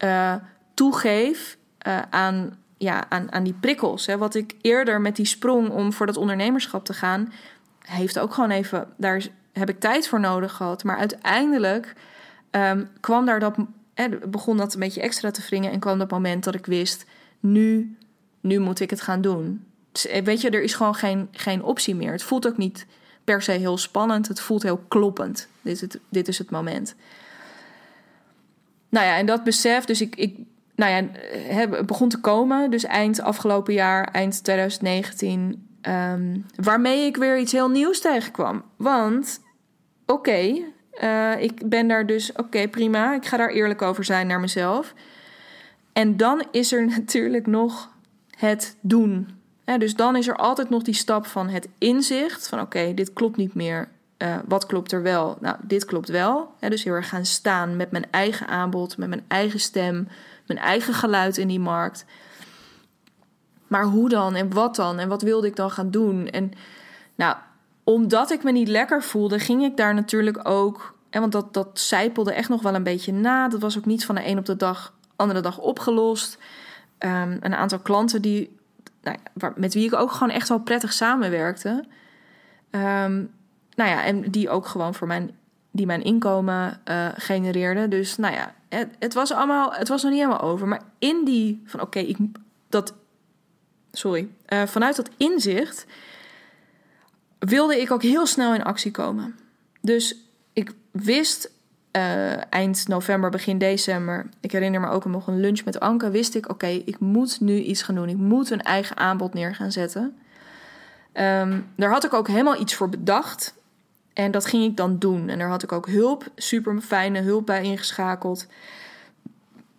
uh, toegeef uh, aan, ja, aan, aan die prikkels. Hè. Wat ik eerder met die sprong om voor dat ondernemerschap te gaan, heeft ook gewoon even, daar heb ik tijd voor nodig gehad. Maar uiteindelijk um, kwam daar dat, hè, begon dat een beetje extra te wringen en kwam dat moment dat ik wist, nu, nu moet ik het gaan doen. Dus, eh, weet je, er is gewoon geen, geen optie meer. Het voelt ook niet per se heel spannend. Het voelt heel kloppend. Dit is het, dit is het moment. Nou ja, en dat besef, dus ik, ik nou ja, het begon te komen. Dus eind afgelopen jaar, eind 2019. Um, waarmee ik weer iets heel nieuws tegenkwam. Want, oké, uh, ik ben daar dus, oké, prima. Ik ga daar eerlijk over zijn naar mezelf. En dan is er [LAUGHS] natuurlijk nog het doen dus dan is er altijd nog die stap van het inzicht van oké, dit klopt niet meer. Uh, wat klopt er wel? Nou, dit klopt wel. dus heel erg gaan staan met mijn eigen aanbod, met mijn eigen stem, mijn eigen geluid in die markt. Maar hoe dan en wat dan en wat wilde ik dan gaan doen? En nou, omdat ik me niet lekker voelde, ging ik daar natuurlijk ook. En want dat, dat zijpelde echt nog wel een beetje na. Dat was ook niet van de een op de dag, andere dag opgelost. Um, een aantal klanten die, nou met wie ik ook gewoon echt wel prettig samenwerkte. Um, nou ja, en die ook gewoon voor mijn, die mijn inkomen uh, genereerden. Dus nou ja, het, het, was allemaal, het was nog niet helemaal over. Maar in die van oké, ik dat, sorry, uh, vanuit dat inzicht wilde ik ook heel snel in actie komen. Dus ik wist uh, eind november, begin december, ik herinner me ook nog een lunch met Anke, wist ik: oké, ik moet nu iets gaan doen. Ik moet een eigen aanbod neer gaan zetten. Um, daar had ik ook helemaal iets voor bedacht. En dat ging ik dan doen. En daar had ik ook hulp, super fijne hulp bij ingeschakeld.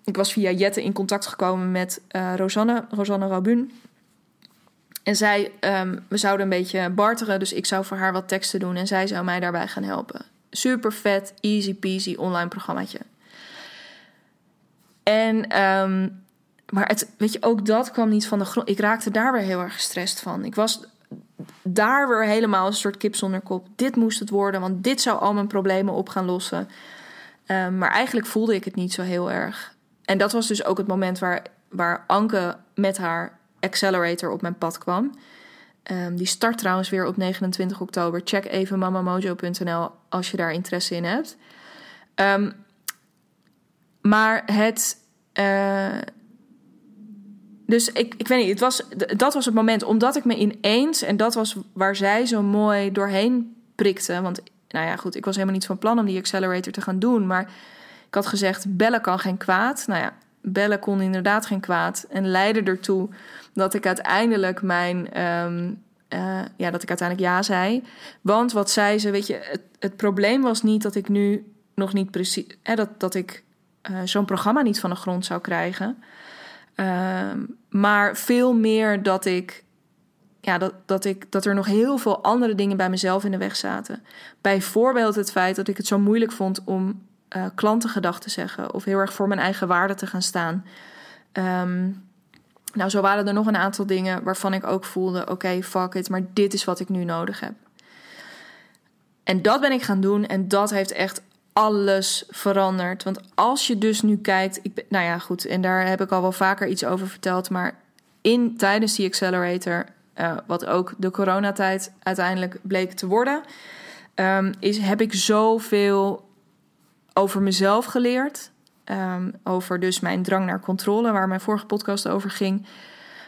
Ik was via Jette in contact gekomen met uh, Rosanne, Rosanne Rabun. En zij, um, we zouden een beetje barteren, dus ik zou voor haar wat teksten doen en zij zou mij daarbij gaan helpen. Super vet, easy peasy online programmaatje. En, um, maar het, weet je, ook dat kwam niet van de grond. Ik raakte daar weer heel erg gestrest van. Ik was daar weer helemaal een soort kip zonder kop. Dit moest het worden, want dit zou al mijn problemen op gaan lossen. Um, maar eigenlijk voelde ik het niet zo heel erg. En dat was dus ook het moment waar, waar Anke met haar Accelerator op mijn pad kwam. Um, die start trouwens weer op 29 oktober. Check even mamamojo.nl als je daar interesse in hebt. Um, maar het. Uh, dus ik, ik weet niet, het was, dat was het moment. Omdat ik me ineens, en dat was waar zij zo mooi doorheen prikte. Want nou ja, goed, ik was helemaal niet van plan om die accelerator te gaan doen. Maar ik had gezegd, bellen kan geen kwaad. Nou ja, bellen kon inderdaad geen kwaad. En leidde ertoe dat ik uiteindelijk mijn. Um, uh, ja, dat ik uiteindelijk ja zei. Want wat zei ze, weet je, het, het probleem was niet dat ik nu nog niet precies. Dat, dat ik uh, zo'n programma niet van de grond zou krijgen. Uh, maar veel meer dat ik. Ja, dat, dat, ik, dat er nog heel veel andere dingen bij mezelf in de weg zaten. Bijvoorbeeld het feit dat ik het zo moeilijk vond om klantengedag te zeggen. Of heel erg voor mijn eigen waarde te gaan staan. Um, nou, zo waren er nog een aantal dingen waarvan ik ook voelde: oké, fuck it, maar dit is wat ik nu nodig heb. En dat ben ik gaan doen en dat heeft echt alles veranderd. Want als je dus nu kijkt, ik, nou ja, goed, en daar heb ik al wel vaker iets over verteld, maar in tijdens die accelerator, uh, wat ook de coronatijd uiteindelijk bleek te worden, um, is heb ik zoveel over mezelf geleerd. Um, over dus mijn drang naar controle, waar mijn vorige podcast over ging.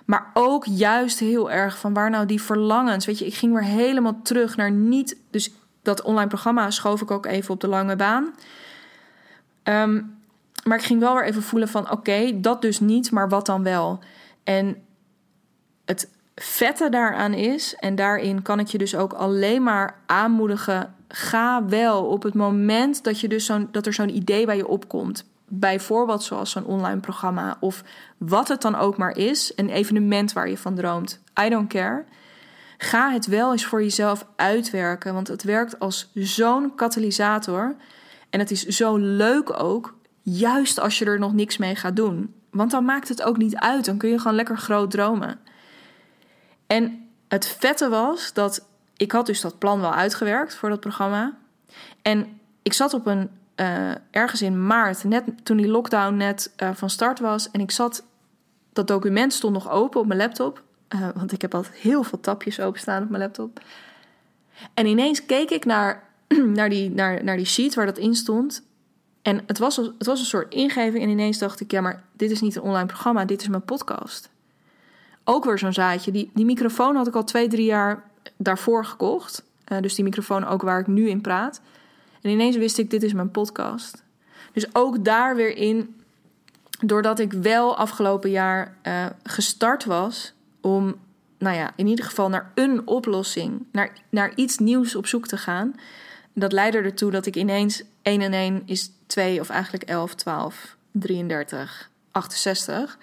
Maar ook juist heel erg van waar nou die verlangens. Weet je, ik ging weer helemaal terug naar niet. Dus dat online programma schoof ik ook even op de lange baan. Um, maar ik ging wel weer even voelen van oké, dat dus niet, maar wat dan wel. En het vette daaraan is, en daarin kan ik je dus ook alleen maar aanmoedigen. Ga wel op het moment dat, je dus zo'n dat er zo'n idee bij je opkomt bijvoorbeeld zoals zo'n online programma of wat het dan ook maar is, een evenement waar je van droomt. I don't care. Ga het wel eens voor jezelf uitwerken, want het werkt als zo'n katalysator. En het is zo leuk ook, juist als je er nog niks mee gaat doen. Want dan maakt het ook niet uit, dan kun je gewoon lekker groot dromen. En het vette was dat ik had dus dat plan wel uitgewerkt voor dat programma. En ik zat op een uh, ergens in maart, net toen die lockdown net uh, van start was. En ik zat, dat document stond nog open op mijn laptop. Uh, want ik heb altijd heel veel tapjes openstaan op mijn laptop. En ineens keek ik naar, [CLEARS THROAT] naar, die, naar, naar die sheet waar dat in stond. En het was, het was een soort ingeving. En ineens dacht ik, ja, maar dit is niet een online programma, dit is mijn podcast. Ook weer zo'n zaadje. Die, die microfoon had ik al twee, drie jaar daarvoor gekocht. dus die microfoon ook waar ik nu in praat. En ineens wist ik, dit is mijn podcast. Dus ook daar weer in, doordat ik wel afgelopen jaar uh, gestart was om, nou ja, in ieder geval naar een oplossing, naar, naar iets nieuws op zoek te gaan. Dat leidde ertoe dat ik ineens 1 en 1 is 2, of eigenlijk 11, 12, 33, 68.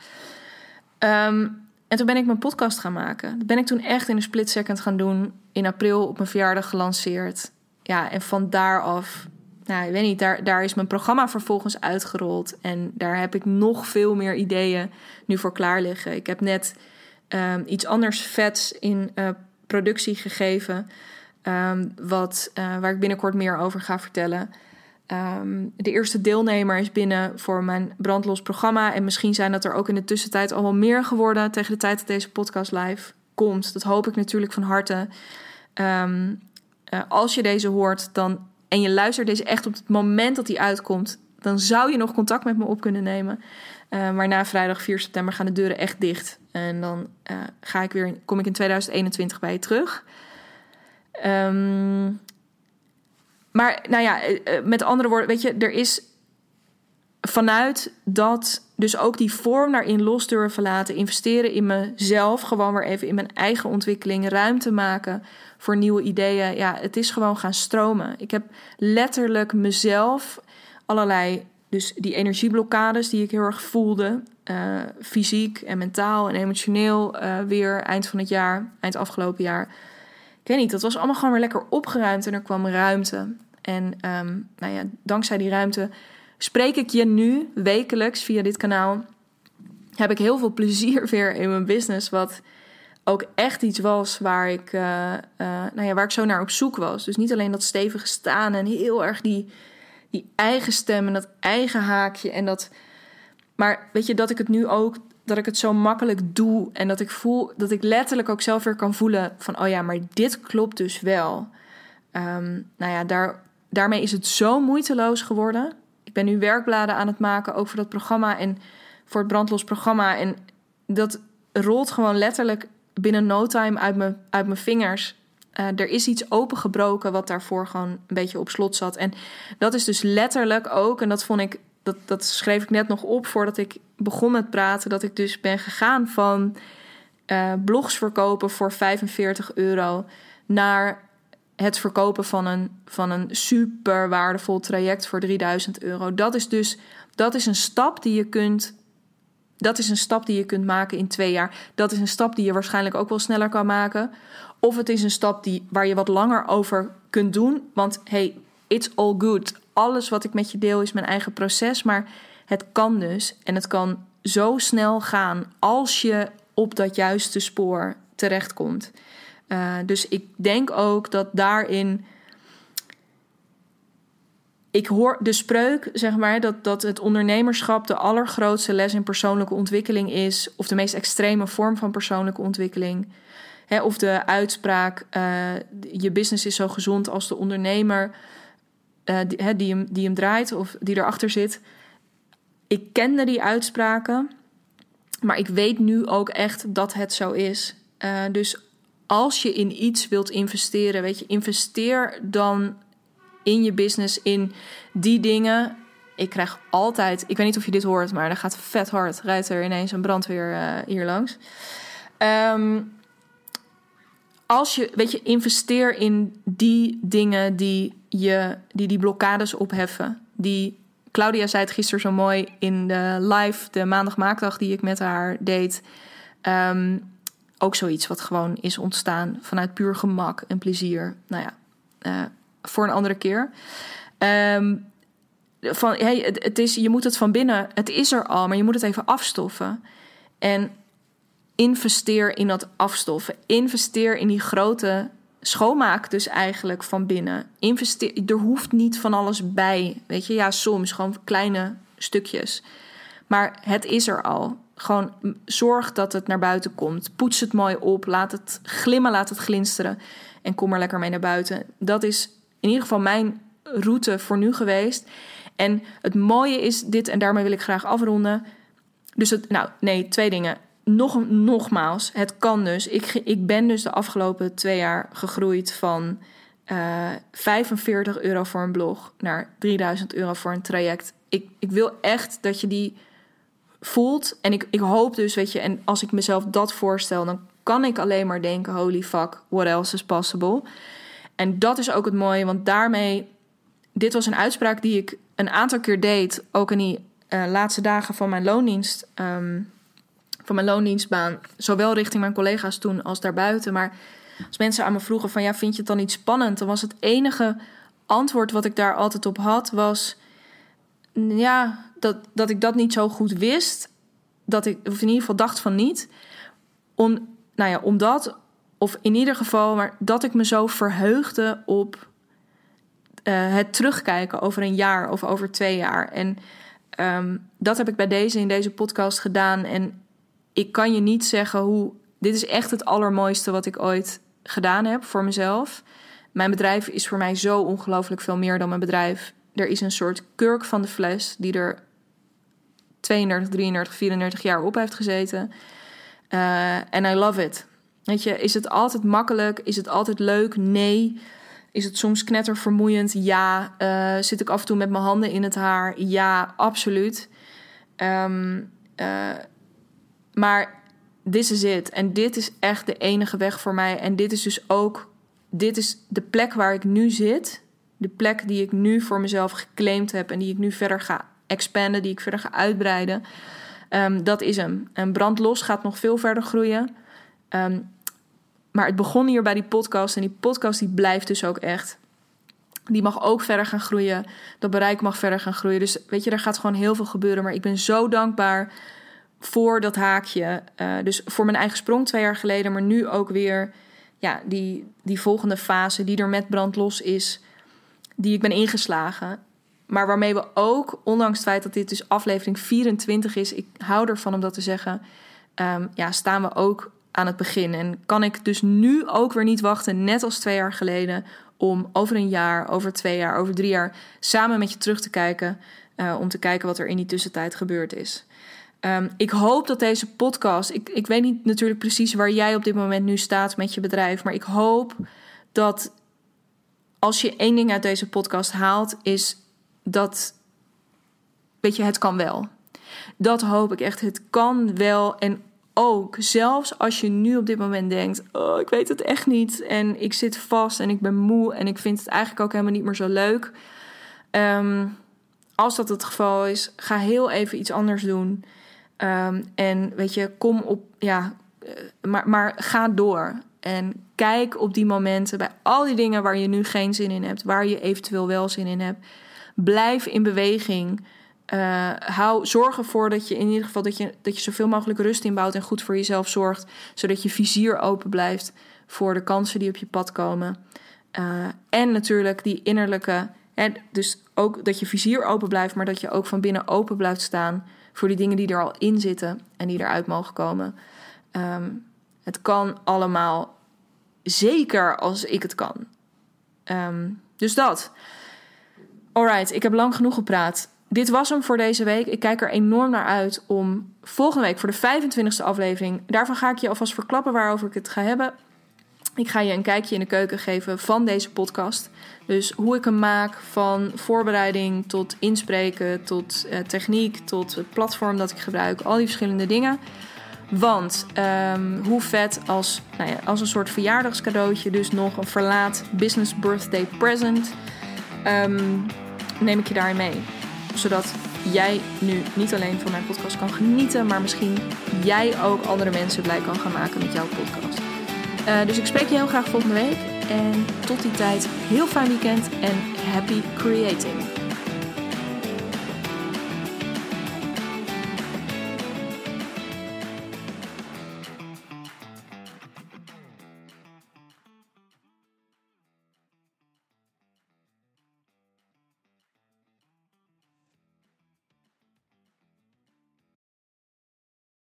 Um, en toen ben ik mijn podcast gaan maken. Dat ben ik toen echt in een split second gaan doen. In april op mijn verjaardag gelanceerd. Ja, en van daaraf, nou, ik weet niet, daar, daar is mijn programma vervolgens uitgerold. En daar heb ik nog veel meer ideeën nu voor klaar liggen. Ik heb net um, iets anders vets in uh, productie gegeven. Um, wat, uh, waar ik binnenkort meer over ga vertellen. Um, de eerste deelnemer is binnen voor mijn brandlos programma. En misschien zijn dat er ook in de tussentijd al wel meer geworden tegen de tijd dat deze podcast live komt. Dat hoop ik natuurlijk van harte. Um, uh, als je deze hoort dan, en je luistert deze echt op het moment dat die uitkomt, dan zou je nog contact met me op kunnen nemen. Uh, maar na vrijdag 4 september gaan de deuren echt dicht. En dan uh, ga ik weer, kom ik in 2021 bij je terug. Um, maar nou ja, eh, eh, met andere woorden, weet je, er is vanuit dat dus ook die vorm daarin los durven laten, investeren in mezelf, gewoon weer even in mijn eigen ontwikkeling, ruimte maken voor nieuwe ideeën. Ja, het is gewoon gaan stromen. Ik heb letterlijk mezelf allerlei, dus die energieblokkades die ik heel erg voelde, uh, fysiek en mentaal en emotioneel, weer eind van het jaar, eind afgelopen jaar weet niet, dat was allemaal gewoon weer lekker opgeruimd en er kwam ruimte. En um, nou ja, dankzij die ruimte spreek ik je nu wekelijks via dit kanaal. Heb ik heel veel plezier [LAUGHS] weer in mijn business. Wat ook echt iets was waar ik, uh, uh, nou ja, waar ik zo naar op zoek was. Dus niet alleen dat stevige staan en heel erg die, die eigen stem en dat eigen haakje. En dat, maar weet je, dat ik het nu ook dat ik het zo makkelijk doe en dat ik voel dat ik letterlijk ook zelf weer kan voelen van oh ja, maar dit klopt dus wel. Um, nou ja, daar, daarmee is het zo moeiteloos geworden. Ik ben nu werkbladen aan het maken ook voor dat programma en voor het brandlos programma en dat rolt gewoon letterlijk binnen no time uit mijn, uit mijn vingers. Uh, er is iets opengebroken wat daarvoor gewoon een beetje op slot zat. En dat is dus letterlijk ook, en dat vond ik dat, dat schreef ik net nog op voordat ik begon met praten. Dat ik dus ben gegaan van uh, blogs verkopen voor 45 euro naar het verkopen van een, van een super waardevol traject voor 3000 euro. Dat is dus dat is een stap die je kunt. Dat is een stap die je kunt maken in twee jaar. Dat is een stap die je waarschijnlijk ook wel sneller kan maken. Of het is een stap die, waar je wat langer over kunt doen. Want hey, it's all good alles wat ik met je deel is mijn eigen proces. Maar het kan dus. En het kan zo snel gaan als je op dat juiste spoor terechtkomt. Uh, dus ik denk ook dat daarin. Ik hoor de spreuk, zeg maar, dat, dat het ondernemerschap de allergrootste les in persoonlijke ontwikkeling is. Of de meest extreme vorm van persoonlijke ontwikkeling. of de uitspraak: uh, je business is zo gezond als de ondernemer. Uh, die, die, hem, die hem draait of die erachter zit. Ik kende die uitspraken, maar ik weet nu ook echt dat het zo is. Uh, dus als je in iets wilt investeren, weet je, investeer dan in je business, in die dingen. Ik krijg altijd, ik weet niet of je dit hoort, maar er gaat vet hard. Rijdt er ineens een brandweer uh, hier langs. Um, als je, weet je, investeer in die dingen die je, die, die blokkades opheffen. Die, Claudia zei het gisteren zo mooi in de live, de maandagmaakdag die ik met haar deed. Um, ook zoiets wat gewoon is ontstaan vanuit puur gemak en plezier. Nou ja, uh, voor een andere keer. Um, van, hey, het, het, is, je moet het van binnen, het is er al, maar je moet het even afstoffen. En investeer in dat afstoffen. Investeer in die grote schoonmaak dus eigenlijk van binnen. Investeer, er hoeft niet van alles bij. Weet je, ja, soms gewoon kleine stukjes. Maar het is er al. Gewoon zorg dat het naar buiten komt. Poets het mooi op. Laat het glimmen, laat het glinsteren. En kom er lekker mee naar buiten. Dat is in ieder geval mijn route voor nu geweest. En het mooie is dit, en daarmee wil ik graag afronden. Dus het, nou, nee, twee dingen nog, nogmaals, het kan dus. Ik, ik ben dus de afgelopen twee jaar gegroeid van uh, eh, 45 euro voor een blog naar 3000 euro voor een traject. Ik, ik wil echt dat je die voelt. En ik, ik hoop dus, weet je, en als ik mezelf dat voorstel, dan kan ik alleen maar denken: holy fuck, what else is possible? En dat is ook het mooie, want daarmee. Dit was een uitspraak die ik een aantal keer deed, ook in die uh, laatste dagen van mijn loondienst. Um, mijn loondienstbaan. Zowel richting mijn collega's toen als daarbuiten. Maar als mensen aan me vroegen van ja, vind je het dan niet spannend? Dan was het enige antwoord wat ik daar altijd op had, was ja, dat, dat ik dat niet zo goed wist. Dat ik, of in ieder geval dacht van niet. Om, nou ja, omdat, of in ieder geval, maar dat ik me zo verheugde op uh, het terugkijken over een jaar of over twee jaar. En um, dat heb ik bij deze in deze podcast gedaan. En ik kan je niet zeggen hoe. Dit is echt het allermooiste wat ik ooit gedaan heb voor mezelf. Mijn bedrijf is voor mij zo ongelooflijk veel meer dan mijn bedrijf. Er is een soort kurk van de fles die er 32, 33, 34 jaar op heeft gezeten. Eh, en uh, I love it. Weet je, is het altijd makkelijk? Is het altijd leuk? Nee. Is het soms knettervermoeiend? Ja. Uh, zit ik af en toe met mijn handen in het haar? Ja, absoluut. Um, maar this is it. En dit is echt de enige weg voor mij. En dit is dus ook... Dit is de plek waar ik nu zit. De plek die ik nu voor mezelf geclaimd heb... en die ik nu verder ga expanden, die ik verder ga uitbreiden. Um, dat is hem. En Brandlos gaat nog veel verder groeien. Um, maar het begon hier bij die podcast. En die podcast die blijft dus ook echt. Die mag ook verder gaan groeien. Dat bereik mag verder gaan groeien. Dus weet je, er gaat gewoon heel veel gebeuren. Maar ik ben zo dankbaar voor dat haakje. Uh, dus voor mijn eigen sprong twee jaar geleden. Maar nu ook weer ja, die, die volgende fase die er met brandlos is. Die ik ben ingeslagen. Maar waarmee we ook, ondanks het feit dat dit dus aflevering 24 is, ik hou ervan om dat te zeggen, um, ja, staan we ook aan het begin. En kan ik dus nu ook weer niet wachten, net als twee jaar geleden, om over een jaar, over twee jaar, over drie jaar samen met je terug te kijken. Uh, om te kijken wat er in die tussentijd gebeurd is. Um, ik hoop dat deze podcast. Ik, ik weet niet natuurlijk precies waar jij op dit moment nu staat met je bedrijf. Maar ik hoop dat als je één ding uit deze podcast haalt, is dat, weet je, het kan wel. Dat hoop ik echt. Het kan wel. En ook, zelfs als je nu op dit moment denkt: Oh, ik weet het echt niet. En ik zit vast en ik ben moe. En ik vind het eigenlijk ook helemaal niet meer zo leuk. Um, als dat het geval is, ga heel even iets anders doen. Um, en weet je, kom op, ja, eh, maar, maar ga door. En kijk op die momenten bij al die dingen waar je nu geen zin in hebt, waar je eventueel wel zin in hebt. Blijf in beweging. Uh, hou, zorg ervoor dat je in ieder geval dat je, dat je zoveel mogelijk rust inbouwt en goed voor jezelf zorgt. Zodat je vizier open blijft voor de kansen die op je pad komen. Uh, en natuurlijk die innerlijke. Hè, dus ook dat je vizier open blijft, maar dat je ook van binnen open blijft staan voor die dingen die er al in zitten en die eruit mogen komen. Um, het kan allemaal, zeker als ik het kan. Um, dus dat. Alright, ik heb lang genoeg gepraat. Dit was hem voor deze week. Ik kijk er enorm naar uit om volgende week voor de 25e aflevering. Daarvan ga ik je alvast verklappen waarover ik het ga hebben. Ik ga je een kijkje in de keuken geven van deze podcast. Dus hoe ik hem maak, van voorbereiding tot inspreken, tot uh, techniek, tot het platform dat ik gebruik. Al die verschillende dingen. Want um, hoe vet als, nou ja, als een soort verjaardagscadeautje, dus nog een verlaat business birthday present. Um, neem ik je daarin mee. Zodat jij nu niet alleen van mijn podcast kan genieten, maar misschien jij ook andere mensen blij kan gaan maken met jouw podcast. Uh, dus ik spreek je heel graag volgende week. En tot die tijd, heel fijn weekend en happy creating.